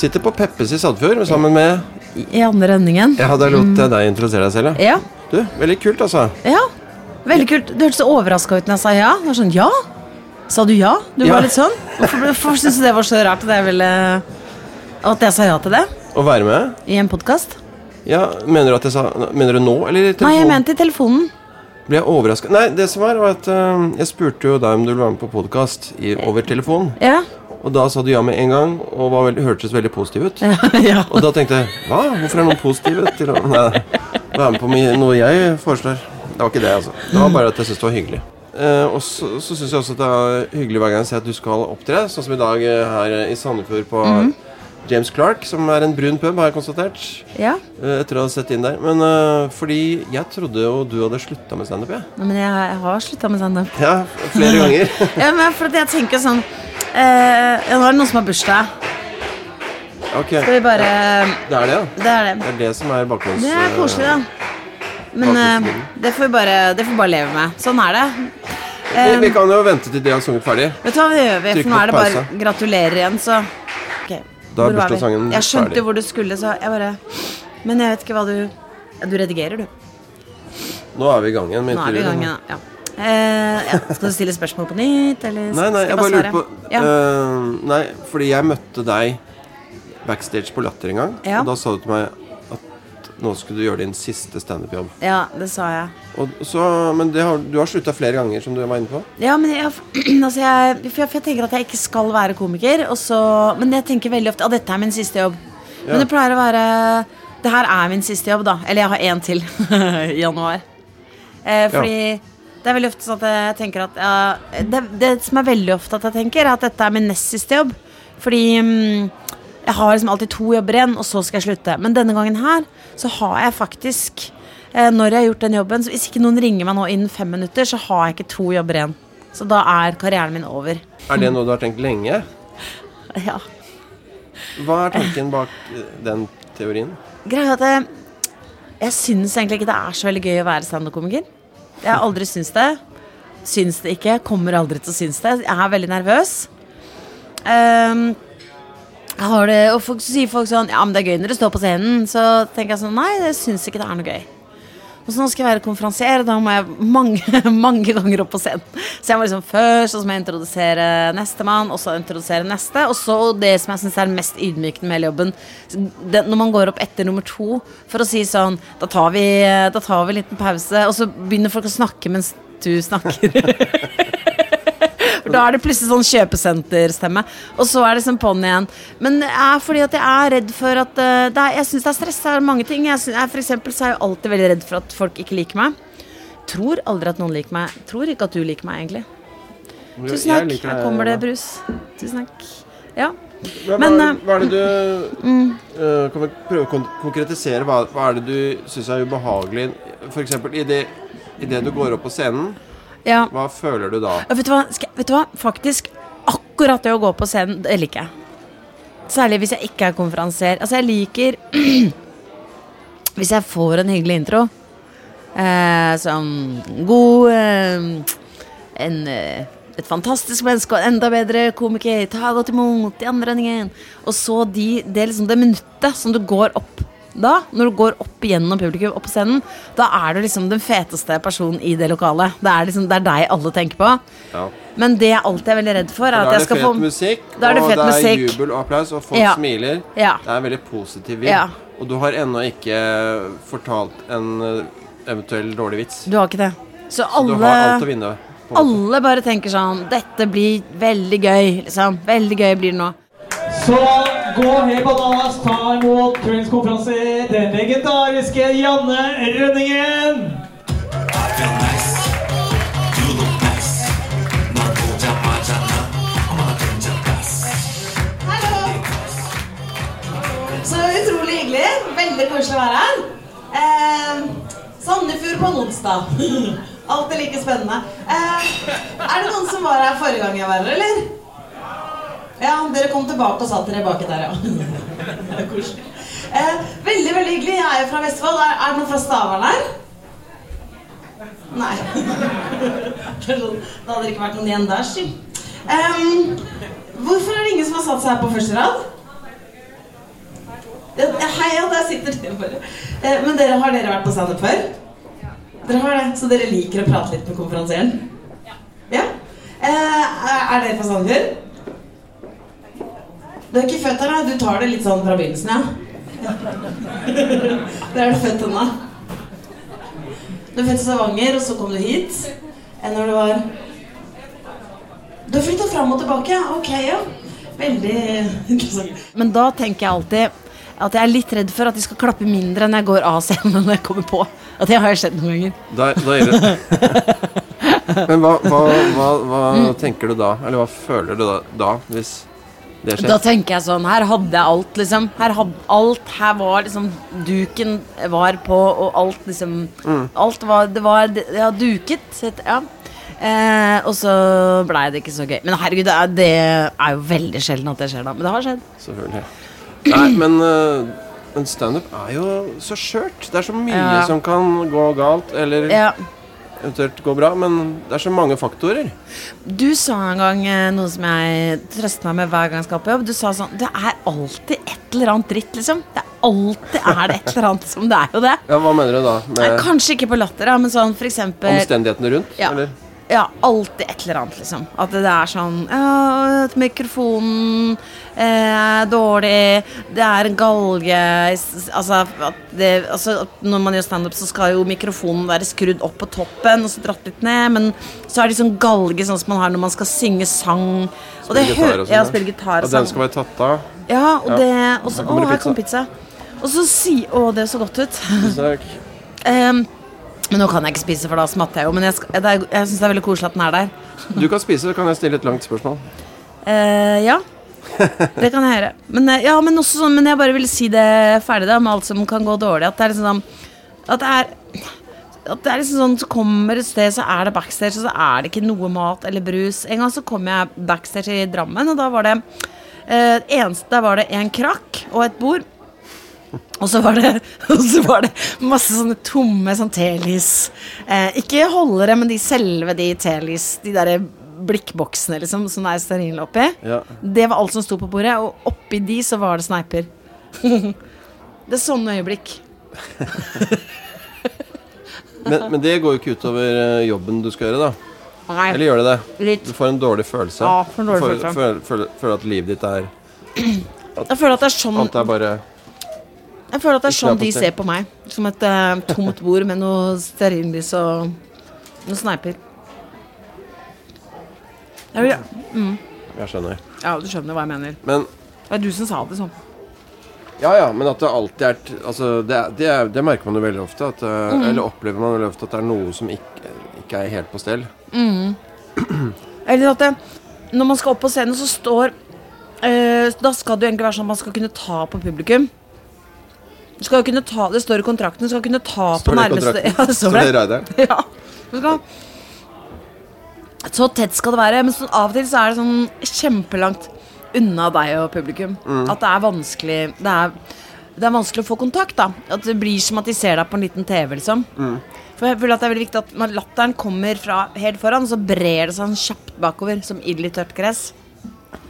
Sitter på Peppes i Sandfjord sammen med I andre endingen. Ja, da lot jeg deg introdusere deg selv, ja. Du, veldig kult, altså. ja. Veldig kult. Du hørtes så overraska ut når jeg sa ja. Det var sånn, ja? Sa du ja? Du Ja. var litt sånn. Hvorfor, hvorfor du det var så rart at jeg ville At jeg sa ja til det Å være med? i en podkast? Ja, Mener du at jeg sa Mener du nå, eller i Nei, telefonen? jeg mente i telefonen. Ble jeg overraska? Nei, det som var, var at øh, jeg spurte jo deg om du ville være med på podkast over telefon. Ja. Og da sa du ja med en gang, og var veldig, hørtes veldig positiv ut. Ja. ja. Og da tenkte jeg hva? Hvorfor er noen positive til å være med på noe jeg foreslår? Det var ikke det, altså. Det var bare at jeg syntes det var hyggelig. Eh, og så, så syns jeg også at det er hyggelig hver gang jeg ser at du skal opptre, sånn som i dag eh, her i Sandefjord på James Clark, som er en brun pub, har jeg konstatert. ja. eh, etter å ha sett inn der. Men uh, fordi jeg trodde jo du hadde slutta med standup, jeg. Nei, Men jeg, jeg har slutta med standup. Ja, flere ganger. Ja, men for at jeg tenker sånn eh, Nå er det noen som har bursdag. ok, Skal vi bare det er det, ja. Det er det. Det er det som er bakgrunns... Det er koselig, da. Men eh, det får vi bare, det får vi bare leve med. Sånn er det. Vi, Eh, vi kan jo vente til de har sunget ferdig. vet du hva det gjør vi? For nå er det bare gratulerer igjen, så Ok, Da er bursdagssangen ferdig. Jeg skjønte ferdig. hvor du skulle, så jeg bare Men jeg vet ikke hva du Du redigerer, du. Nå er vi i gang igjen med Nå er vi i gang igjen. Ja. Eh, ja. Skal du stille spørsmål på nytt, eller Nei, nei, skal jeg bare lurer på ja. uh, Nei, fordi jeg møtte deg backstage på Latter en gang. Ja. Og da sa du til meg at nå skulle du gjøre din siste standup-jobb. ja, det sa jeg. Og så, Men det har, du har slutta flere ganger, som du var inne på. Ja, men jeg, altså jeg, for jeg, for jeg tenker at jeg ikke skal være komiker. Og så, men jeg tenker veldig ofte at dette er min siste jobb. Ja. Men det pleier å være Det her er min siste jobb, da. Eller jeg har én til i januar. Eh, fordi det er veldig ofte sånn at jeg tenker at ja, det, det som er veldig ofte at jeg tenker, er at dette er min nest siste jobb. Fordi um, jeg har liksom alltid to jobber igjen, og så skal jeg slutte. Men denne gangen her så har jeg faktisk eh, Når jeg har gjort den jobben så Hvis ikke noen ringer meg nå innen fem minutter, så har jeg ikke to jobber igjen. Så da er karrieren min over. Er det noe du har tenkt lenge? Ja. Hva er tanken bak eh, den teorien? Greia at jeg, jeg syns egentlig ikke det er så veldig gøy å være standup-komiker. Jeg har aldri syns det. Syns det ikke. Kommer aldri til å synes det. Jeg er veldig nervøs. Um, det, og folk, så sier folk sånn Ja, men det er gøy når du står på scenen. Så tenker jeg sånn Nei, jeg syns ikke det er noe gøy. Og så nå skal jeg være konferansier, da må jeg mange, mange ganger opp på scenen. Så jeg må liksom først så må jeg introdusere nestemann, og så introdusere neste. Og så det som jeg syns er mest ydmykende med hele jobben, det, når man går opp etter nummer to for å si sånn Da tar vi, da tar vi en liten pause, og så begynner folk å snakke mens du snakker. For da er det plutselig sånn kjøpesenterstemme. Og så er det sånn på'n igjen. Men det er fordi at jeg er redd for at eh, det er, Jeg syns det er stress. Det er mange ting. Jeg, synes, jeg, for eksempel så er jeg alltid veldig redd for at folk ikke liker meg. Tror aldri at noen liker meg. Tror ikke at du liker meg, egentlig. Tusen takk. Her kommer det brus. Tusen takk. Ja. Men, hva, eh, hva er det du uh, Kan vi prøve å kon konkretisere? Hva, hva er det du syns er ubehagelig? F.eks. i det Idet du går opp på scenen, ja. hva føler du da? Ja, vet, du hva? Skal, vet du hva? Faktisk akkurat det å gå på scenen, det liker jeg. Særlig hvis jeg ikke er konferansier. Altså, jeg liker Hvis jeg får en hyggelig intro. Eh, som god eh, En eh, et fantastisk menneske og en enda bedre komiker. Ta godt imot i andre enden. Og så de, det, liksom det minuttet som du går opp da, når du går opp gjennom publikum, opp på scenen, da er du liksom den feteste personen i det lokalet. Det er, liksom, det er deg alle tenker på. Ja. Men det jeg alltid er veldig redd for, er at jeg skal fet få musikk, Da er det og det er jubel og applaus, og folk Ja. smiler. Ja. Det er en veldig positiv vind. Ja. Og du har ennå ikke fortalt en eh, eventuell dårlig vits. Du har ikke det. Så Du alle har alt å vinne. Alle bare tenker sånn Dette blir veldig gøy, liksom. Veldig gøy blir det nå. Så gå helt bananas, ta imot kveldens konferansier, den legendariske Janne Rønningen. Så utrolig hyggelig. Veldig koselig å være her. Eh, Sandefjord på en onsdag. Alltid like spennende. Eh, er det noen som var her forrige gang jeg var her, eller? Ja, dere kom tilbake og satt dere baki der, ja. Det er koselig. Eh, veldig, veldig hyggelig. Jeg er jo fra Vestfold. Er, er det noen fra Stavern her? Nei. Det hadde ikke vært noen igjen der, si. Em, hvorfor er det ingen som har satt seg her på første rad? Hei, ja, der sitter dere bare. Eh, men dere, har dere vært på standup før? Dere har det, Så dere liker å prate litt med konferansieren? Ja. Eh, er dere på standup før? Du er ikke født her, da? Du tar det litt sånn fra begynnelsen, ja? Der er du født ennå. Du er født i Stavanger, og så kom du hit. Enn når du var Du har flytta fram og tilbake, ja? Ok, ja. Veldig interessant. Men da tenker jeg alltid at jeg er litt redd for at de skal klappe mindre enn jeg går av scenen når jeg kommer på. At det har skjedd noen ganger. Da, da er det Men hva, hva, hva, hva tenker du da? Eller hva føler du da, da hvis? Da tenker jeg sånn Her hadde jeg alt, liksom. Her hadde alt Her var liksom Duken var på, og alt liksom Alt var Det var Ja, duket. Ja. Eh, og så blei det ikke så gøy. Men herregud, det er, det er jo veldig sjelden at det skjer, da. Men det har skjedd. Selvfølgelig. Nei, men, uh, men standup er jo så skjørt. Det er så mye Ja. som kan gå galt, eller Ja. Eventuelt går bra. Men det er så mange faktorer. Du sa en gang eh, noe som jeg trøster meg med hver gang jeg skal på jobb. Du sa sånn Det er alltid et eller annet dritt, liksom. Det er alltid er det et eller annet som Det er jo det. Ja, Hva mener du da? Med kanskje ikke på latter, da, men sånn for eksempel omstendighetene rundt? Ja. Eller? Ja, alltid et eller annet, liksom. At det er sånn ja, at Mikrofonen eh, er dårlig, det er en galge Altså, det, altså når man gjør standup, så skal jo mikrofonen være skrudd opp på toppen og så dratt litt ned, men så er det sånn galge sånn som man har når man skal synge sang. Og det Spille gitar og sånn, Ja, spille gitar Og og sang. den skal være tatt av? Ja, og Ja. det Og så Å, her kom pizza. Og så si Å, det så godt ut. Takk. Ehm, men nå kan jeg ikke spise, for da smatter jeg jo. Men jeg, skal- jeg syns det er veldig koselig at den er der. Du kan spise, så kan jeg stille et langt spørsmål. Eh, ja. Det kan jeg gjøre. Men, eh, ja, men, også sånn, men jeg bare ville si det ferdig, da, med alt som kan gå dårlig. At det er liksom sånn At det er at det er liksom sånn, Så kommer et sted, så er det backstage, og så er det ikke noe mat eller brus. En gang så kom jeg backstage i Drammen, og da var det eh, eneste Der var det en krakk og et bord. Og så var det, så var det masse sånne tomme sånn telys. Eh, ikke holdere, men de selve de telys. De derre blikkboksene liksom, som det er stearinlys oppi. Ja. Det var alt som sto på bordet, og oppi de så var det sneiper. det er sånne øyeblikk. Men, men det går jo ikke utover eh, jobben du skal gjøre, da. Nei, Eller gjør det det? litt. Du får en dårlig følelse. Ja, får en dårlig følelse. føler, føler, føler at livet ditt er Jeg føler at det er sånn, Alt er bare jeg føler at det er sånn de ser på meg. Som et uh, tomt bord med noe stearinlys og noen sneiper. Jeg vil, Jeg skjønner. ja, du skjønner hva jeg mener. Men Det er du som sa det sånn. Ja, ja, men at det alltid er Altså, det, det, det merker man jo veldig ofte. At, eh, Mm. Eller opplever man veldig ofte at det er noe som ikke, ikke er helt på stell. Eller at det, når man skal opp på scenen, så står øh, Da skal det jo egentlig være sånn at man skal kunne ta på publikum. Du skal jo kunne ta, Det står i kontrakten, du skal kunne ta Står på nærmeste? Ja, det står det i rideren? Ja. Skal, så tett skal det være. Men så, av og til så er det sånn kjempelangt unna deg og publikum. Mm. At det er vanskelig det er, det er vanskelig å få kontakt. da At det blir som at de ser deg på en liten TV. liksom Mm. For jeg føler at det er veldig viktig at når latteren kommer fra helt foran, så brer det seg sånn kjapt bakover, som ild i tørt gress.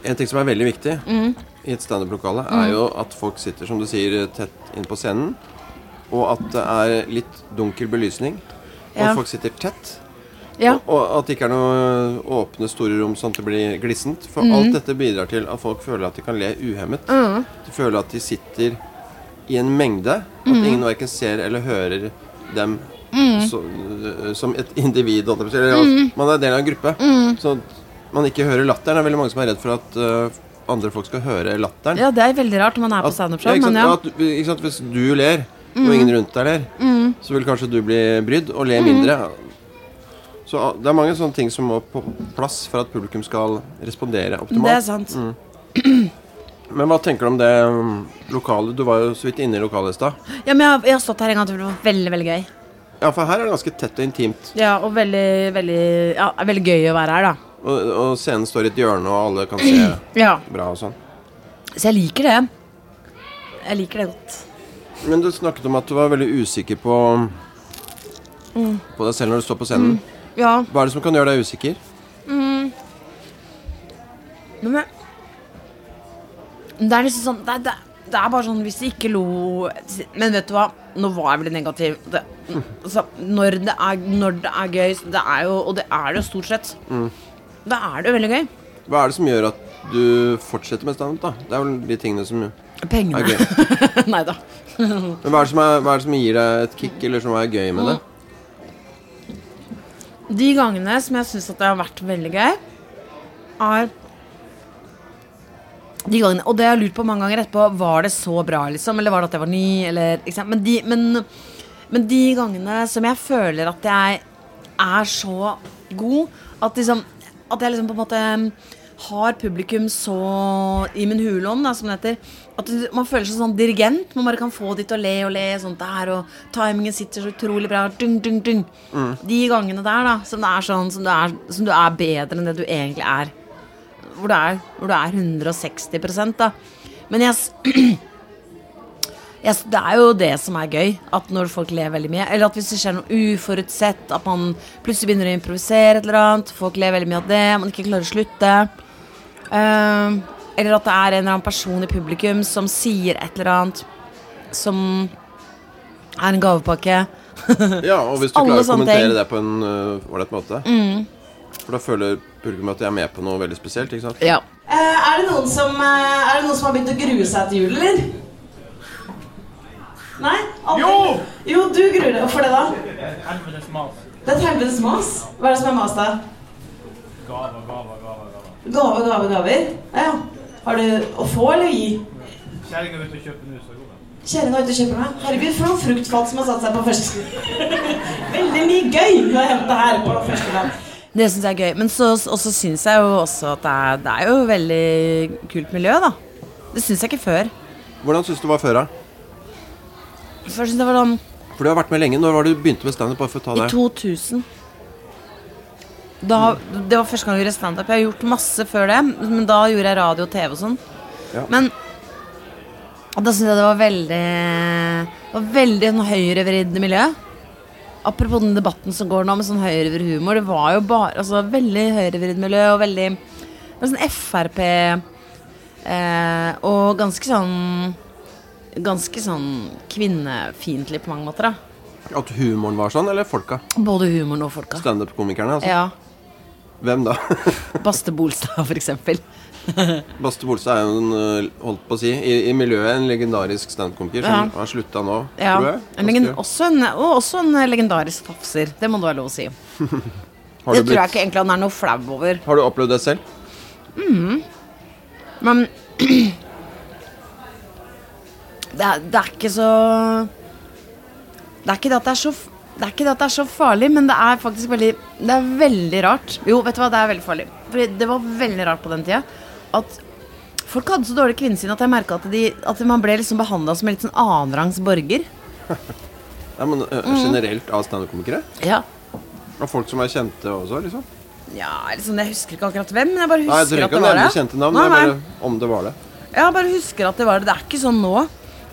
En ting som er veldig viktig Mm. I et standup-lokale, er jo at folk sitter, som du sier, tett inn på scenen. Og at det er litt dunkel belysning. Og Ja. at folk sitter tett. Ja. Og, og at det ikke er noe åpne, store rom sånn at det blir glissent. For Mm. alt dette bidrar til at folk føler at de kan le uhemmet. De føler at de sitter i en mengde. At Mm. ingen verken ser eller hører dem så, som et individ. Eller Mm. man er del av en gruppe. Så man ikke hører latteren. Det er veldig mange som er redd for at øh, andre folk skal høre latteren. ja, det er veldig rart når man er på standup-show, ja, men ja. Mm. At, sant? Hvis du ler, og ingen rundt deg ler, så vil kanskje du bli brydd og le mindre. Så det er mange sånne ting som må på plass for at publikum skal respondere optimalt. Det er sant. Men hva tenker du om det lokale? Du var jo så vidt inne i lokalet i stad. Ja, men jeg, har- jeg har stått her en gang til, det var veldig, veldig gøy. Ja, for her er det ganske tett og intimt. Ja, og veldig, veldig Ja, veldig gøy å være her, da. Og, og scenen står i et hjørne, og alle kan se Ja. bra og sånn. Så jeg liker det. Jeg liker det godt. Men du snakket om at du var veldig usikker på På deg selv når du står på scenen. Ja, Hva er det som kan gjøre deg usikker? men jeg- Det er liksom sånn det det, det er bare sånn hvis de ikke lo Men vet du hva, nå var jeg veldig negativ. Det, altså, når, det er, når det er gøy, så det er jo, og det er det jo stort sett, da er det jo veldig gøy. Hva er det som gjør at du fortsetter med standup, da? Det er vel de tingene som Pengene. er gøy. Nei da. Men hva er, det som er, hva er det som gir deg et kick, eller som er gøy med det? De gangene som jeg syns at det har vært veldig gøy, er de gangene, Og det jeg har lurt på mange ganger etterpå. Var det så bra, liksom? Eller var det at jeg var ny? Eller? Men, de, men, men de gangene som jeg føler at jeg er så god At liksom At jeg liksom på en måte har publikum så i min hulånd, da, som det heter. At man føler seg sånn dirigent. Man bare kan få de til å le og le. Sånt der, og timingen sitter så utrolig bra. Dung, dung, dung. De gangene der, da, som, det er sånn, som, du er, som du er bedre enn det du egentlig er. Hvor du er, hvor du er 160% da. Men jeg, jeg, det er jo det som er gøy. At når folk ler veldig mye. Eller at hvis det skjer noe uforutsett, at man plutselig begynner å improvisere et eller annet. Folk ler veldig mye av det. Man ikke klarer å slutte. Uh, eller at det er en eller annen person i publikum som sier et eller annet som er en gavepakke. Ja, og hvis du Alle klarer å kommentere ting. det på en ålreit uh, måte. For da føler publikum at de er med på noe veldig spesielt, ikke sant? Ja. Uh, er, det noen som, uh, er det noen som har begynt å grue seg til jul, eller? Nei? Aldri? Jo! Jo, du gruer deg. Hvorfor det, da? Helvetes mas. Det er et helvetes mas. Hva er det som er mas, da? Gaver, gaver, gaver. gaver. Gave, gave, gaver? Ja, ja. Har du å få eller å gi? Kjerringa er ute og kjøper nus. så går det. Kjerringa er ute og kjøper meg. Herregud, for noen fruktfat som har satt seg på første Veldig mye gøy har hentet her på første gang. Det syns jeg er gøy. Men så også syns jeg jo også at det er, det er jo veldig kult miljø, da. Det syns jeg ikke før. Hvordan syns du det var før, da? Før det var sånn For du har vært med lenge. Når var det du begynte med standup? I 2000. Da, det var første gang jeg gjorde standup. Jeg har gjort masse før det, men da gjorde jeg radio og TV og sånn. Ja. Men da syns jeg det var veldig Det var veldig sånn høyrevridd miljø. Apropos den debatten som går nå med sånn høyrevridd humor. Det var jo bare altså, veldig høyrevridd miljø og veldig sånn Frp eh, og ganske sånn Ganske sånn kvinnefiendtlig på mange måter, da. At humoren var sånn, eller folka? Både humoren og folka. Standup-komikerne, altså. Ja. Hvem da? Baste Bolstad, for eksempel. Baste Bolstad er jo en, øh, holdt på å si, i, i miljøet en legendarisk standup-komiker som har slutta nå, Ja. tror jeg. En også, en, og også en legendarisk tafser. Det må det være lov å si. har, Det blitt... tror jeg ikke egentlig han er noe flau over. har du opplevd det selv? Men det er, det er ikke så Det er ikke det at det er så det er ikke det at det er så farlig, men det er faktisk veldig Det er veldig rart. Jo, vet du hva, det er veldig farlig. Fordi det var veldig rart på den tida at folk hadde så dårlig kvinnesyn at jeg merka at, de, at man ble liksom behandla som en litt sånn annenrangs borger. Ja, men Mm. Generelt av standup-komikere? Ja. Av folk som er kjente også, liksom? Ja, liksom, Jeg husker ikke akkurat hvem, men jeg bare Nei, jeg husker trenger at ikke det å var nevne det. kjente navn, Nei, det nei. bare om det var det. Jeg bare husker at det var det. Det er ikke sånn nå.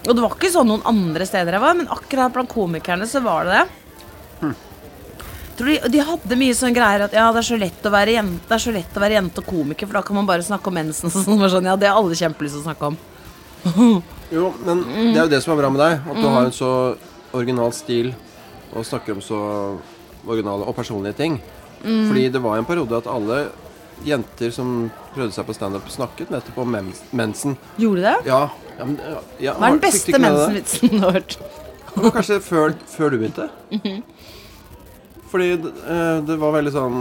Og det var ikke sånn noen andre steder jeg var, men akkurat blant komikerne så var det det. Tror de, de hadde mye sånn greier at ja, det er så lett å være jente, det er så lett å være jente og komiker, for da kan man bare snakke om mensen. Sånn, sånn, ja, det har alle kjempelyst til å snakke om. Jo, men Mm. det er jo det som er bra med deg. At du har en så original stil og snakker om så originale og personlige ting. Mm. Fordi det var en periode at alle jenter som prøvde seg på standup, snakket nettopp om mens mensen. Gjorde det? Ja, ja, men, ja, ja, Hva er den beste mensenvitsen du har hørt? Kanskje før, før du begynte? Mhm. Fordi det, det var veldig sånn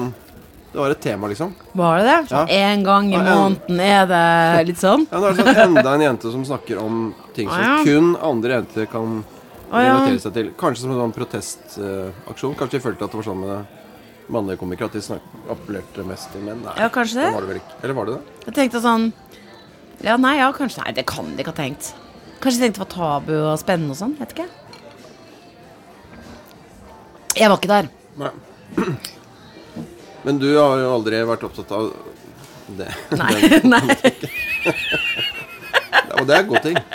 Det var et tema, liksom. Var det det? Sånn. En gang i måneden er det litt sånn? Ja, nå er det sånn enda en jente som snakker om ting som ah, kun andre jenter kan relatere seg til. Kanskje som en sånn protestaksjon. Kanskje de følte at det var sånn med mannlige komikere at de appellerte mest til menn. Nei, Ja, kanskje det. det var det. Eller var det det? Jeg tenkte sånn Ja, nei, ja, kanskje Nei, det kan de ikke ha tenkt. Kanskje de tenkte det var tabu og spennende og sånn. Vet ikke. Jeg var ikke der. Nei. Men du har jo aldri vært opptatt av det. Nei. nei. Og det er en god ting.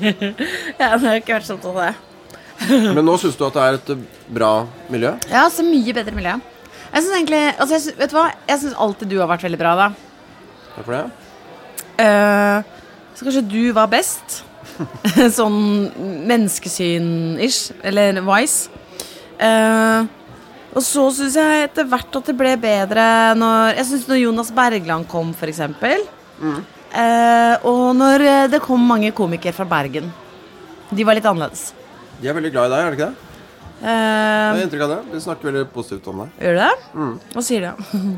Ja, det har ikke vært sånn av det. Men nå syns du at det er et bra miljø? Ja, så mye bedre miljø. Jeg syns egentlig altså jeg synes, Vet du hva? Jeg syns alltid du har vært veldig bra, da. Takk for det. Uh, Så kanskje du var best. sånn menneskesyn-ish. Eller wise. Uh, og så syns jeg etter hvert at det ble bedre når Jeg syns når Jonas Bergland kom, for eksempel. Eh, og når eh, det kom mange komikere fra Bergen. De var litt annerledes. De er veldig glad i deg, er det ikke det? Jeg Eh, har inntrykk av det. De snakker veldig positivt om deg. gjør du det? Hva sier de?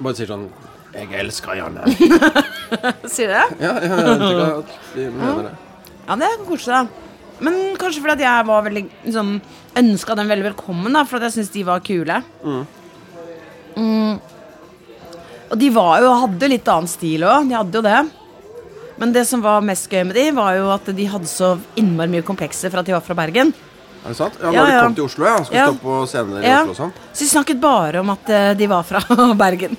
Bare sier sånn Jeg elsker Janne. Sier du det? Ja, jeg har inntrykk av at de mener det. Ja, det er koselig, da. Men kanskje fordi at jeg var veldig liksom, ønska dem veldig velkommen, da, for at jeg syntes de var kule. Mm. Og de var jo, hadde litt annen stil òg. De hadde jo det. Men det som var mest gøy med de, var jo at de hadde så innmari mye komplekser for at de var fra Bergen. Er det sant? Ja, Ja, Når de ja. kom til Oslo, ja. Skulle Ja. stå på scener i Ja. Oslo og sånn. Så de snakket bare om at eh, de var fra Bergen.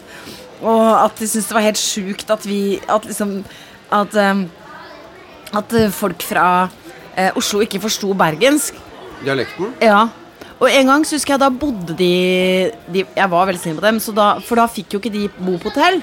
Og at de syntes det var helt sjukt at vi At liksom At, um, at eh, folk fra uh, Oslo ikke forsto bergensk. Dialekten. Ja. Og en gang så husker jeg da bodde de, de Jeg var veldig snill med dem, så da, for da fikk jo ikke de bo på hotell.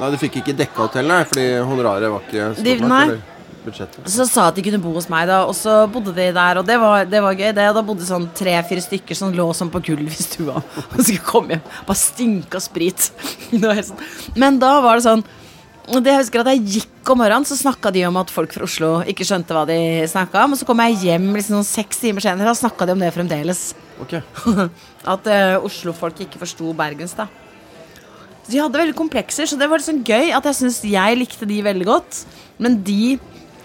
Nei, de fikk ikke dekka hotell, nei, fordi honoraret var ikke stort De- nok. Budsjettet. Så sa at de kunne bo hos meg, da, og så bodde de der. Og det var, det var gøy. det, Da bodde sånn tre-fire stykker som lå sånn på gulvet i stua og skulle komme hjem. Bare stinka sprit. Sånn. Men da var det sånn det jeg husker at jeg gikk om morgenen, så snakka de om at folk fra Oslo ikke skjønte hva de snakka om. Og så kom jeg hjem liksom sånn seks timer senere, og snakka de om det fremdeles. Ok. At uh, Oslo-folk ikke forsto Bergens, da. Så de hadde veldig komplekser, så det var liksom gøy at jeg syns jeg likte de veldig godt. Men de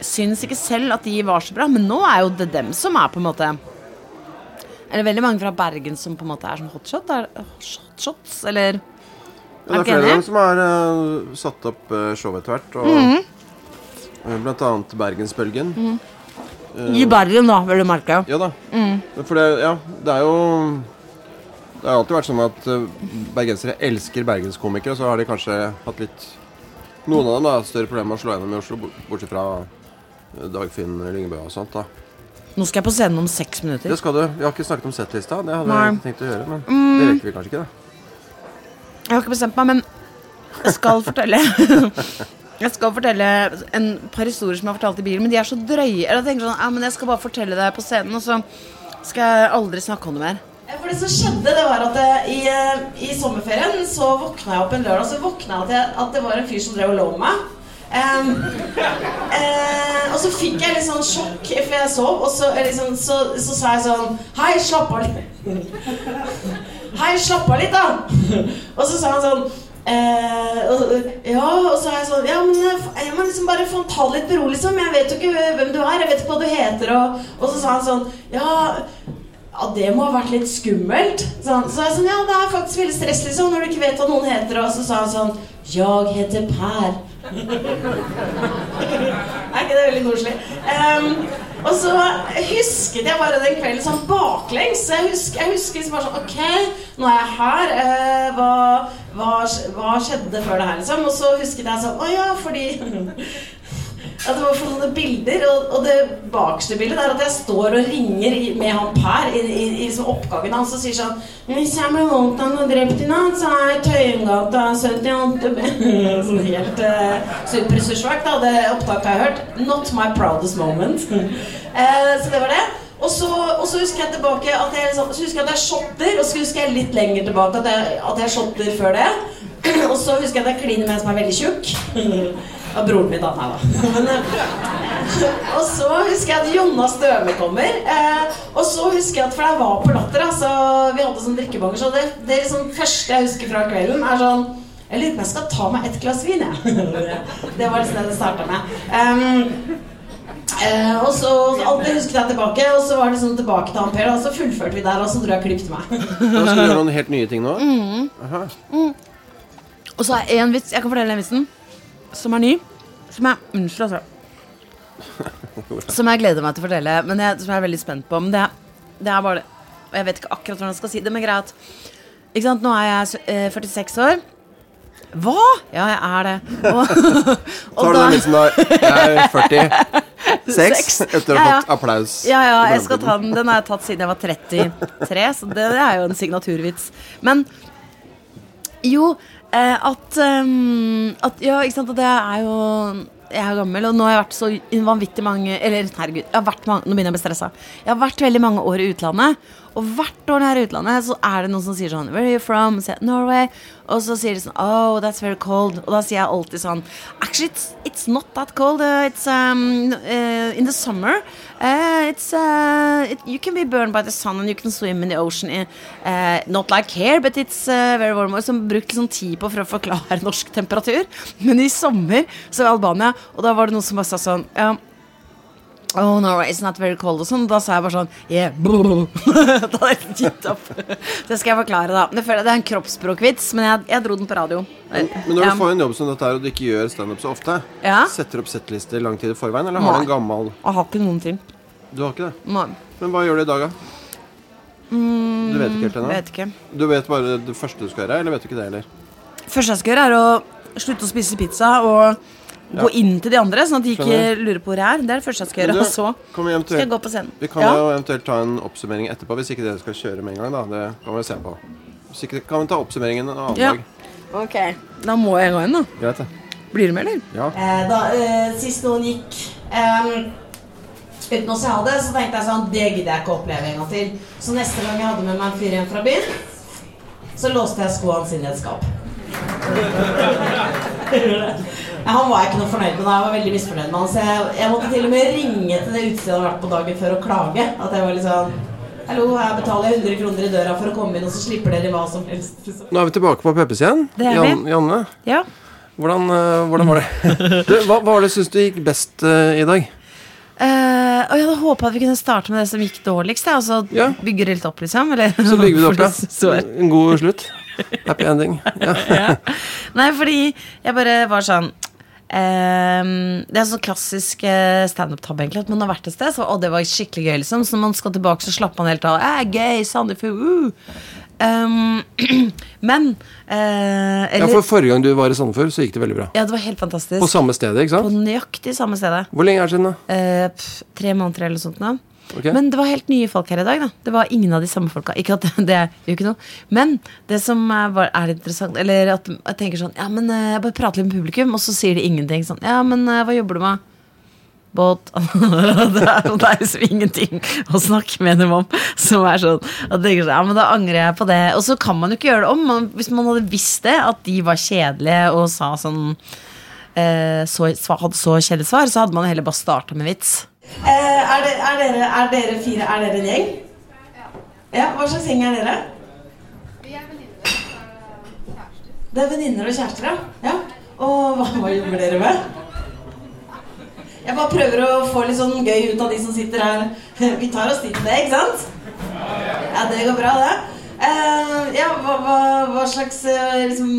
syns ikke selv at de var så bra. Men nå er jo det dem som er på en måte Er det veldig mange fra Bergen som på en måte er sånn hotshot? Er, hotshots, eller Ja, det er Er flere av dem som har uh, satt opp uh, show etter hvert. Og, Mhm. eh, Blant annet Bergensbølgen. I Bergen, da, vil du merke. Ja da. Mm. For det, ja, det er jo Det har alltid vært sånn at bergensere elsker bergenskomikere, og så har de kanskje hatt litt Noen av dem har større problemer med å slå gjennom i Oslo, bortsett fra Dagfinn Lyngbø og sånt. da Nå skal jeg på scenen om seks minutter. Det skal du. Vi har ikke snakket om settlista. Det hadde Nei. Mm. jeg ikke tenkt å gjøre, men det rekker vi kanskje ikke. da Jeg har ikke bestemt meg, men jeg skal fortelle Jeg skal fortelle en par historier som jeg har fortalt i bilen, men de er så drøye. Eller jeg tenker sånn, ja, men jeg skal bare fortelle det på scenen, og så skal jeg aldri snakke om det mer. For det som skjedde, det var at det, i, eh, i sommerferien så våkna jeg opp en lørdag, så våkna jeg til at det var en fyr som drev og lå med meg. Em, uh, og så fikk jeg litt sånn sjokk, for jeg sov, og så, eh, liksom, så, så sa jeg sånn Hei, slapp av litt. Hei, slapp av litt, da. Og så sa han sånn eh, ja, og så er jeg sånn Ja, men eh, jeg må liksom bare få ta det litt med liksom. Jeg vet jo ikke hvem du er, jeg vet ikke hva du heter, og, og så sa han sånn Ja, ja, det må ha vært litt skummelt. Så, han, så jeg sånn, ja, det er faktisk veldig stress, liksom, når du ikke vet hva noen heter. Og så sa han sånn Jeg heter Per. er ikke det veldig koselig? Um, og så husket jeg bare den kvelden sånn baklengs. Jeg husker, jeg husker liksom bare sånn Ok, nå er jeg her. Uh, hva, hva, hva skjedde før det her, liksom? Og så husket jeg sånn Å ja, fordi at det var for sånne bilder, og, og det bakste bildet er at jeg står og ringer med han Per i, i, i liksom oppgangen hans og sier sånn Hvis jeg ble voldtatt og drept i natt, så er Tøyengata 78 B Sånn helt uh, superressursverk, da. Det opptaket jeg har hørt. Not my proudest moment. Eh, så det var det. Og så, og så husker jeg tilbake at jeg, liksom, så husker jeg at jeg shotter, og så husker jeg litt lenger tilbake at jeg, at jeg shotter før det. Og så husker jeg at jeg kliner med en som er veldig tjukk. Ja, broren min, da. Nei da. Men, eh, og så husker jeg at Jonna Støme kommer. Eh, og så husker jeg at For jeg var på Latter, så vi hadde sånn drikkebanger. Så det, det liksom første jeg husker fra kvelden, er sånn Jeg lurer på om jeg skal ta meg et glass vin, jeg. det var liksom det det starta med. Um, Eh, og så det husket jeg tilbake, og så var det sånn tilbake til han Per. Og så fullførte vi der, og så tror jeg klippet meg. Da skal du gjøre noen helt nye ting nå? Mm. Mm. Og så er en vits Jeg kan fortelle den vitsen som er ny. Som jeg Unnskyld, altså. Som jeg gleder meg til å fortelle, men jeg, som jeg er veldig spent på. Men det, det er bare det jeg vet ikke akkurat hvordan jeg skal si det, men greit. Ikke sant, Nå er jeg eh, 46 år. Hva?! Ja, jeg er det. Og, og Tar du den vitsen da? Jeg er 46 Seks. etter å ha Ja, ja. fått applaus. Ja, ja, jeg skal ta den. Den har jeg tatt siden jeg var 33, så det, det er jo en signaturvits. Men jo, eh, at, um, at Ja, ikke sant, at jeg er jo jeg er gammel, og nå har jeg vært så vanvittig mange Eller herregud, jeg har vært mange, nå begynner jeg å bli stressa. Jeg har vært veldig mange år i utlandet, og hvert år når i utlandet, så er det noen som sier sånn Where are you from? Så sier jeg Norway. Og så sier de sånn Oh, that's very cold. Og da sier jeg alltid sånn Actually, it's, it's not that cold. Uh, it's um, uh, in the summer. Uh, it's uh, it, You can be burned by the sun, and you can swim in the ocean. In, uh, not like here, but it's uh, very warm. Og som brukte sånn tid på for å forklare norsk temperatur. Men i sommer så i Albania, og da var det noen som bare sa sånn ja, Oh, no, it's not very cold og sånn. Da sa jeg bare sånn Yeah. da hadde jeg gitt opp. Det skal jeg forklare, da. Det er en kroppsspråkvits, men jeg, jeg dro den på radio. Men når Ja. du får en jobb som dette her, og du ikke gjør standup så ofte, Ja. setter du opp settlister lang tid i forveien, eller har du en gammel Jeg har ikke noen ting. Du har ikke det? Nei, Men hva gjør du i dag, da? Du vet ikke helt ennå? Mm. Du vet bare det første du skal gjøre, eller vet du ikke det heller? første jeg skal gjøre, er å slutte å spise pizza og gå inn til de andre, sånn at de ikke lurer på hvor jeg er. Det er det første jeg skal gjøre. du, Og så skal jeg gå på scenen. vi kan Ja. jo eventuelt ta en oppsummering etterpå, hvis ikke dere skal kjøre med en gang. da Det kan vi se på. Hvis ikke kan vi ta oppsummeringen en annen Ja. dag. Ok, da må jeg gå inn, da. Greit, det. Blir du med, eller? Ja. Eh, da, eh, sist noen gikk eh, uten å se ha det, så tenkte jeg sånn Det gidder jeg ikke å oppleve en gang til. Så neste gang jeg hadde med meg en fyr hjem fra byen, så låste jeg skoene sine i et skap. Ja, han var jeg ikke noe fornøyd med da. Jeg var veldig misfornøyd med han. Så jeg, jeg måtte til og med ringe til det utestedet jeg hadde vært på dagen før og klage. At jeg var litt sånn Hallo, her betaler jeg 100 kroner i døra for å komme inn, og så slipper dere hva som helst. Nå er vi tilbake på Peppes igjen. Det er vi. Jan, Janne, Ja. hvordan, eh, hvordan var det? Du, hva, hva var det syns du gikk best uh, i dag? Uh, og jeg hadde håpa at vi kunne starte med det som gikk dårligst, og så Ja. bygge det litt opp, liksom. Eller, Så bygger vi det opp, ja. En god slutt. Happy ending. Ja. Nei, fordi jeg bare var sånn ehm, Det er sånn klassisk eh, standup-tabbe. At man har vært et sted, så, og det var skikkelig gøy, liksom. Så når man skal tilbake, så slapper man helt av. Eh, gøy, Sandefjord, uh. Um, men eh, ja, for Forrige gang du var i Sandefjord, så gikk det veldig bra. Ja, det var helt fantastisk. På samme stedet, ikke sant? På nøyaktig samme stedet. Hvor lenge er det siden, da? Uh, pff, tre måneder eller sånt. nå Ok. Men det var helt nye folk her i dag. da Det var ingen av de samme folka. Ikke at det, er ikke noe Men det som var, er interessant Eller at jeg tenker sånn Ja, men eh, jeg bare prater litt med publikum, og så sier de ingenting. Sånn Ja, men eh, hva jobber du med? Båt det, er, det liksom ingenting å snakke med dem om. Som er sånn at tenker sånn, Ja, men da angrer jeg på det. Og så kan man jo ikke gjøre det om. Man, hvis man hadde visst det, at de var kjedelige og sa sånn eh, så, hadde så kjedelig svar, så hadde man heller bare starta med vits. Eh, er, det, er, dere, er dere fire Er dere en gjeng? Ja, Hva slags gjeng er dere? Det er venninner og kjærester, ja. ja. Og hva, hva jobber dere med? Jeg bare prøver å få litt sånn gøy ut av de som sitter her. Vi tar oss tid til det, ikke sant? Ja, det går bra, det. Uh, ja, hva, hva, hva slags eh, liksom,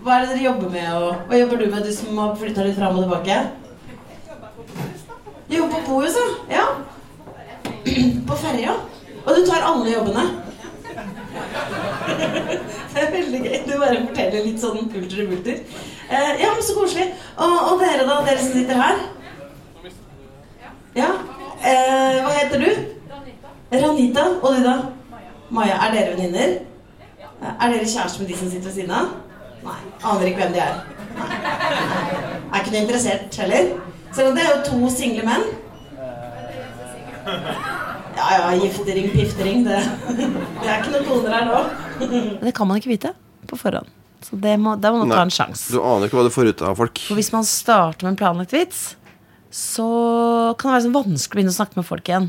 Hva er det dere jobber med, og hva jobber du med, du som har flytta litt fram og tilbake? Jo, på Bohus, ja. På ferja. Og du tar alle jobbene. Det er veldig gøy. Du bare forteller litt sånn pulter og bulter. Eh, ja, men så koselig. Og, og dere, da? Dere som sitter her? Ja. Eh, hva heter du? Ranita. Og du, da? Maja. Er dere venninner? Eh, Er dere kjærester med de som sitter ved siden av? Nei. Aner ikke hvem de er. Nei. Er ikke noe interessert heller. Om det er jo to single menn. Ja, ja, giftering, piftering. Det, det er ikke noen koner her nå. Det kan man ikke vite på forhånd. Så det må, da må man ta en sjanse. Du aner ikke hva du får ut av folk. For hvis man starter med en planlagt vits, så kan det være sånn vanskelig å begynne å snakke med folk igjen.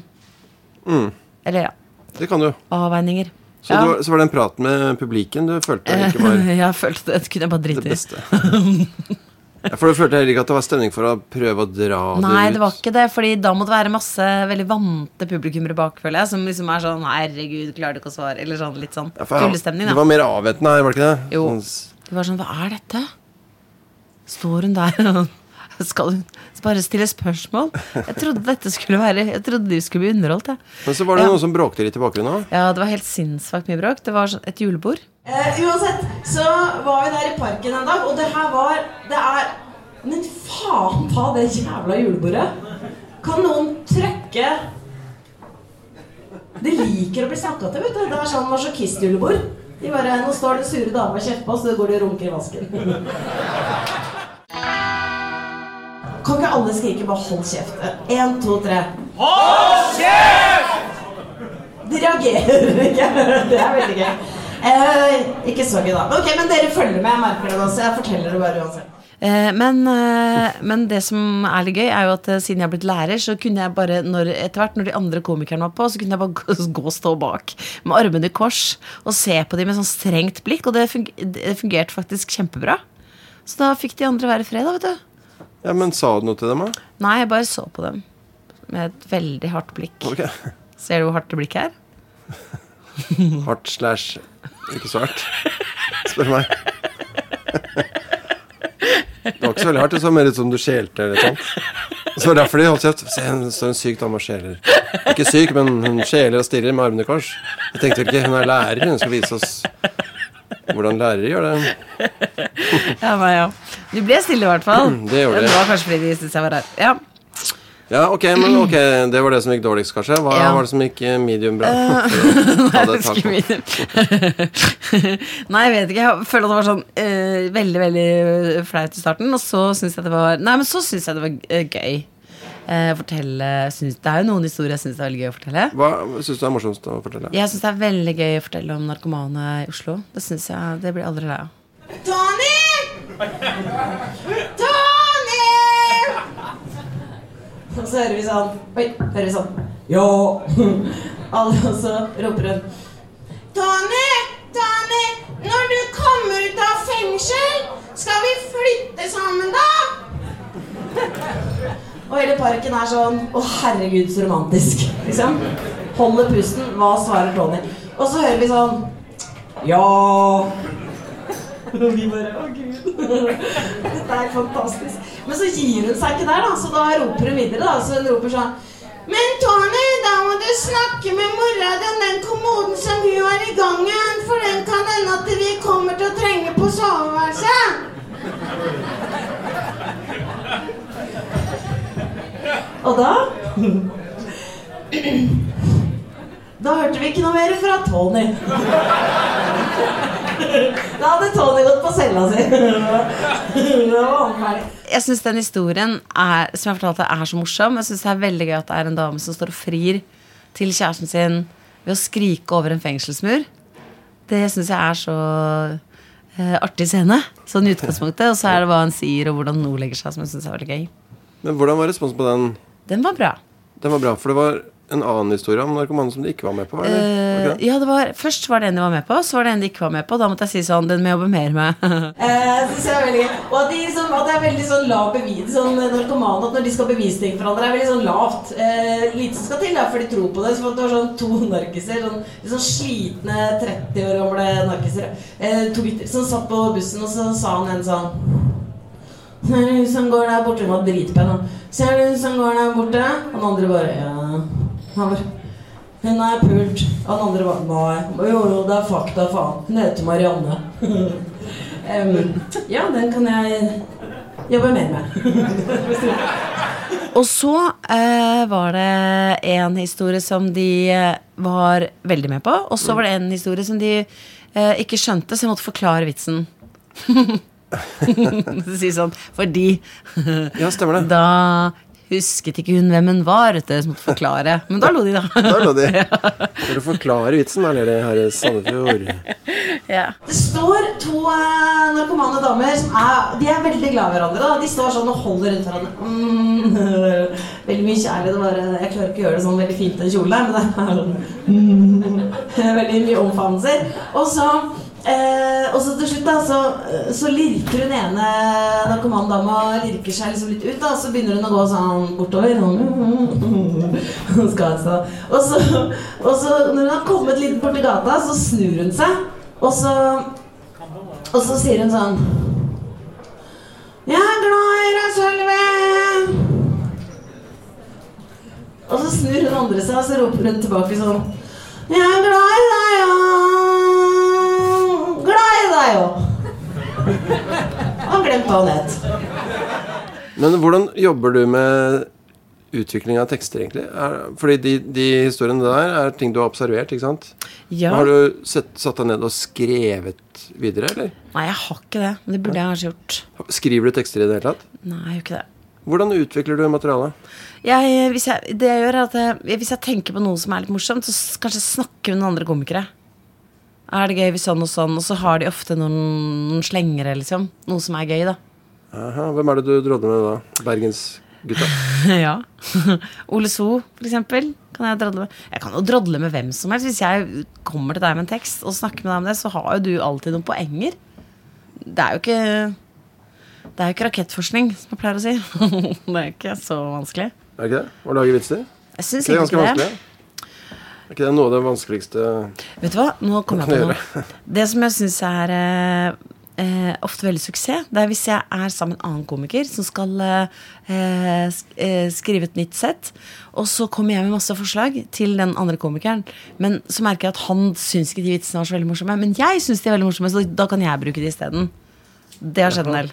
Mm. Eller ja, Det kan du. avveininger. Så, Ja. det var, så var det en prat med publikum du følte ikke var jeg følte det kunne jeg bare det drite i. beste. For du følte heller ikke at det var stemning for å prøve å dra Nei, det ut? Nei, det var ikke det, Fordi da må det være masse veldig vante publikummere bak, føler jeg. Som liksom er sånn 'herregud, klarer du ikke å svare?' Eller sånn litt sånn Ja, tullestemning. Det var mer avventende her, var det ikke det? Jo. Sånn s- var sånn 'hva er dette?' Står hun der og skal hun bare stille spørsmål? Jeg trodde dette skulle være Jeg trodde de skulle bli underholdt, jeg. Men så var det Ja. noen som bråkte litt i bakgrunnen òg. Ja, det var helt sinnssykt mye bråk. Det var sånn et julebord. Eh, uansett, så var vi der i parken en dag, og det her var Det er Men faen ta det jævla julebordet! Kan noen trøkke De liker å bli snakka til, vet du. Det er sånn masochisthjulebord. De bare Nå står det sure damer og kjefter på oss, så går de og runker i vasken. Kan ikke alle skrike bare 'hold kjeft'? Én, to, tre. Hold kjeft! De reagerer ikke. Det er veldig gøy. Eh, ikke så gøy, da. Ok, Men dere følger med, jeg merker det også. Jeg forteller det bare uansett. Eh, men, eh, men det som er litt gøy, er jo at eh, siden jeg har blitt lærer, så kunne jeg bare, når, etter hvert når de andre komikerne var på, så kunne jeg bare gå, gå og stå bak med armene i kors og se på dem med sånn strengt blikk, og det, det fungerte faktisk kjempebra. Så da fikk de andre være i fred, da, vet du. Ja, Men sa du noe til dem, da? Nei, jeg bare så på dem med et veldig hardt blikk. Okay. Ser du hvor hardt det blikket er? Hardt slash ikke hardt. Spør meg. Det var ikke så veldig hardt. Det så mer ut som du skjelte eller noe sånt. Så var derfor de holdt kjeft. Se, hun står en syk dame og skjeler. Ikke syk, men hun skjeler og stirrer med armene i kors. Jeg tenkte vel ikke hun er lærer, hun skal vise oss hvordan lærere gjør det. Ja, meg, ja. Du ble stille, i hvert fall. Det gjorde jeg. Det var kanskje fordi de syntes jeg var rar. Ja. Ja, ok, men ok, det var det som gikk dårligst, kanskje. Hva Ja. var det som gikk eh, medium bra? Nei, det et tak på. Nei, jeg vet ikke. Jeg føler at det var sånn uh, veldig veldig flaut i starten. Og så syns jeg det var Nei, men så syns jeg det var eh, gøy. Eh, fortelle synes, Det er jo noen historier jeg syns det er veldig gøy å fortelle. Hva syns du er morsomst å fortelle? Jeg syns det er veldig gøy å fortelle om narkomane i Oslo. Det synes jeg, det blir aldri lei av. Tony! Tony! Og så hører vi sånn Oi, hører vi sånn Ja. Alle, og så roper hun Tony! Tony! Når du kommer ut av fengsel, skal vi flytte sammen, da? Og hele parken er sånn Å, herregud, så romantisk. Liksom. Holder pusten. Hva svarer Tony? Og så hører vi sånn Ja. Og vi bare Å, gud. Dette er fantastisk. Men så gir hun seg ikke der, da. Så da roper hun videre. da Så hun roper sånn Men Tony, da må du snakke med mora di om den kommoden som hun har i gangen. For den kan hende at vi kommer til å trenge på soveværelset. Og da Da hørte vi ikke noe mer fra Tony. Da hadde Tony gått på cella si. Var. Jeg syns den historien er, som jeg fortalte, er så morsom. Jeg synes det er veldig gøy at det er en dame som står og frir til kjæresten sin ved å skrike over en fengselsmur. Det syns jeg er så eh, artig scene. Sånn i utgangspunktet. Og så er det hva han sier, og hvordan hun legger seg, som jeg syns er veldig gøy. Men hvordan var responsen på den? Den var bra. Den var bra, for det var en annen historie om narkomane som de ikke var med på. Eller? Var det ikke? Eh, ja, det var, først var det en de var med på, så var det en de ikke var med på. Da måtte jeg si sånn Den må jeg jobbe mer med. Eh, synes jeg er veldig. Og at, de, som, at det er veldig sånn lav bevis Sånn narkomane At når de skal bevise ting for hverandre, er veldig sånn lavt. Eh, lite som skal til, da, for de tror på det. Så det var sånn to narkiser, sånn, sånn slitne 30 år gamle narkiser, eh, to gutter, som satt på bussen, og så sa han en sånn Ser du hun som går der borte? Hun var dritpen. Ser du hun som går der borte? Og den andre bare Ja. Han Hun er pult. Han andre var Nei. Jo, jo, det er fakta, faen. Hun heter Marianne. um, ja, den kan jeg jobbe mer med. Og så eh, var det en historie som de eh, var veldig med på. Og så var det en historie som de eh, ikke skjønte, så jeg måtte forklare vitsen. si sånn fordi Ja, stemmer det. da husket ikke hun hvem hun var, etter å som måtte forklare. Men da lo de, da. Da lå de. For å forklare vitsen, da det de her i Sandefjord. ja. Det står to eh, narkomane damer som er De er veldig glad i hverandre. da De står sånn og holder rundt hverandre. Mm, veldig mye kjærlighet. Bare, jeg klarer ikke å gjøre det sånn veldig fint den kjolen der, men det er sånn mm, Veldig mye omfavnelser. Og så Eh, og så til slutt da Så, så lirker hun ene narkomandama Lirker seg liksom litt ut da. Så begynner hun å gå sånn bortover. Sånn, og, så, og så når hun har kommet litt bort til gata Så snur hun seg. Og så Og så sier hun sånn Jeg er glad i deg, Sølve. Og så snur hun andre seg Og så roper hun tilbake sånn Jeg er glad i deg, ja Glad i deg, ja Han glemte hva han het Men hvordan jobber du med utvikling av tekster, egentlig? Er, fordi de, de historiene der er ting du har observert, ikke sant? ja. Har du sett, satt deg ned og skrevet videre, eller? Nei, jeg har ikke det. Men det burde jeg kanskje gjort. Skriver du tekster i det hele tatt? Nei, jeg gjør ikke det. Hvordan utvikler du materialet? Jeg, hvis jeg, det jeg gjør er at jeg, Hvis jeg tenker på noe som er litt morsomt, så kanskje snakke med noen andre komikere. Er det gøy hvis sånn og sånn? Og så har de ofte noen, slengere, liksom. Noe som er gøy, da. Aha, hvem er det du drodler med da? Bergensgutta? ja. Ole So, for eksempel. Kan jeg drodle med. Jeg kan jo drodle med hvem som helst. Hvis jeg kommer til deg med en tekst og snakker med deg om det, så har jo du alltid noen poenger. Det er jo ikke Det er jo ikke rakettforskning, som jeg pleier å si. det er ikke så vanskelig. Er det ikke det? Å lage vitser? Jeg syns Det er ikke ganske det. vanskelig. Er ikke det noe av det vanskeligste Vet du hva, nå kom jeg på noe. Det som jeg syns er eh, eh, ofte veldig suksess, det er hvis jeg er sammen med en annen komiker som skal eh, eh, skrive et nytt sett, og så kommer jeg med masse forslag til den andre komikeren, men så merker jeg at han syns ikke de vitsene var så veldig morsomme, men jeg syns de er veldig morsomme, så da kan jeg bruke de isteden. Det har skjedd en del.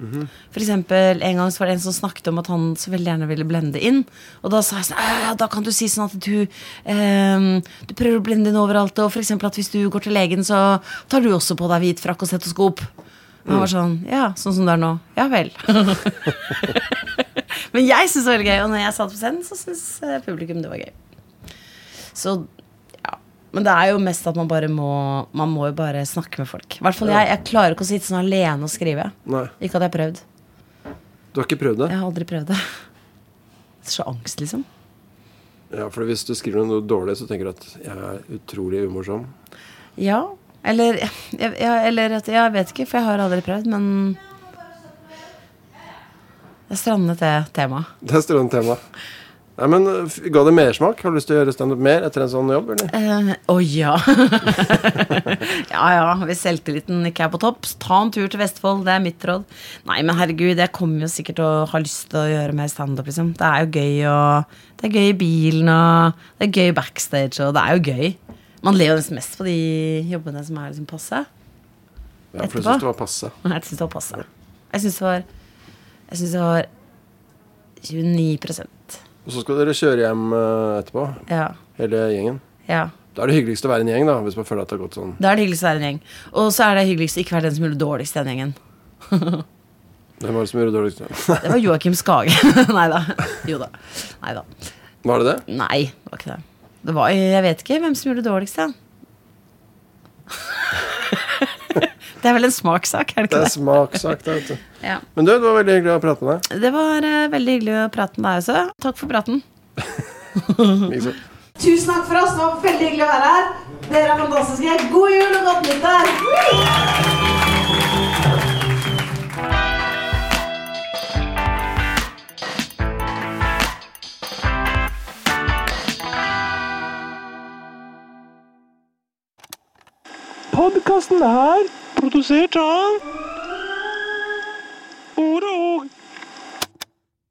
For eksempel, En gang så var det en som snakket om at han så veldig gjerne ville blende inn. Og da sa jeg sånn «Øh, Da kan du si sånn at du eh, Du prøver å blende inn overalt. Og for eksempel at hvis du går til legen, så tar du også på deg hvit frakk og stetoskop. Og han var sånn Ja, sånn som det er nå. Ja vel. Men jeg syns det var veldig gøy, og når jeg satt på scenen, så syns publikum det var gøy. Så. Men det er jo mest at man bare må Man må jo bare snakke med folk. I hvert fall jeg. Jeg klarer ikke å sitte sånn alene og skrive. Nei, Ikke at jeg har prøvd. du har ikke prøvd det? Jeg har aldri prøvd det. det Så angst, liksom. Ja, for hvis du skriver noe dårlig, så tenker du at jeg er utrolig umorsom. Ja. Eller, jeg, jeg, eller at Jeg vet ikke, for jeg har aldri prøvd, men Det strandet det temaet. Det er strandet tema. Nei, men Ga det mersmak? Har du lyst til å gjøre standup mer etter en sånn jobb? Å uh, Å ja. ja ja, hvis selvtilliten ikke er på topp, ta en tur til Vestfold. Det er mitt råd. Nei, men herregud, jeg kommer jo sikkert til å ha lyst til å gjøre mer standup, liksom. Det er jo gøy og Det er gøy i bilen, og det er gøy backstage, og det er jo gøy. Man jo nesten mest på de jobbene som er liksom passe. Ja, for du syns det var passe. Jeg syns det var passe. Jeg syns det var Jeg syns det var 29 Og så skal dere kjøre hjem eh, etterpå, Ja. hele gjengen. Ja. Da er det hyggeligst å være en gjeng, da, hvis man føler at det har gått sånn. Da er det hyggeligst å være en gjeng. Og så er det hyggeligst å ikke være den som gjør det dårligst i den gjengen. Hvem var det som gjorde det dårligst? Det var Joakim Skage. Nei da. Jo da. Nei da. Var det det? Nei, det var ikke det. Det var, jeg vet ikke hvem som gjorde det dårligst, ja. Det er vel en smakssak, er det Det ikke er det? smakssak, det, vet du. Ja. Men du, det var veldig hyggelig å prate med deg. Det var uh, veldig hyggelig å prate med deg også. Takk for praten. Liksom. Tusen takk for oss. Det var veldig hyggelig å være her. Dere er fantastiske. God jul og godt nyttår! Podkasten er produsert av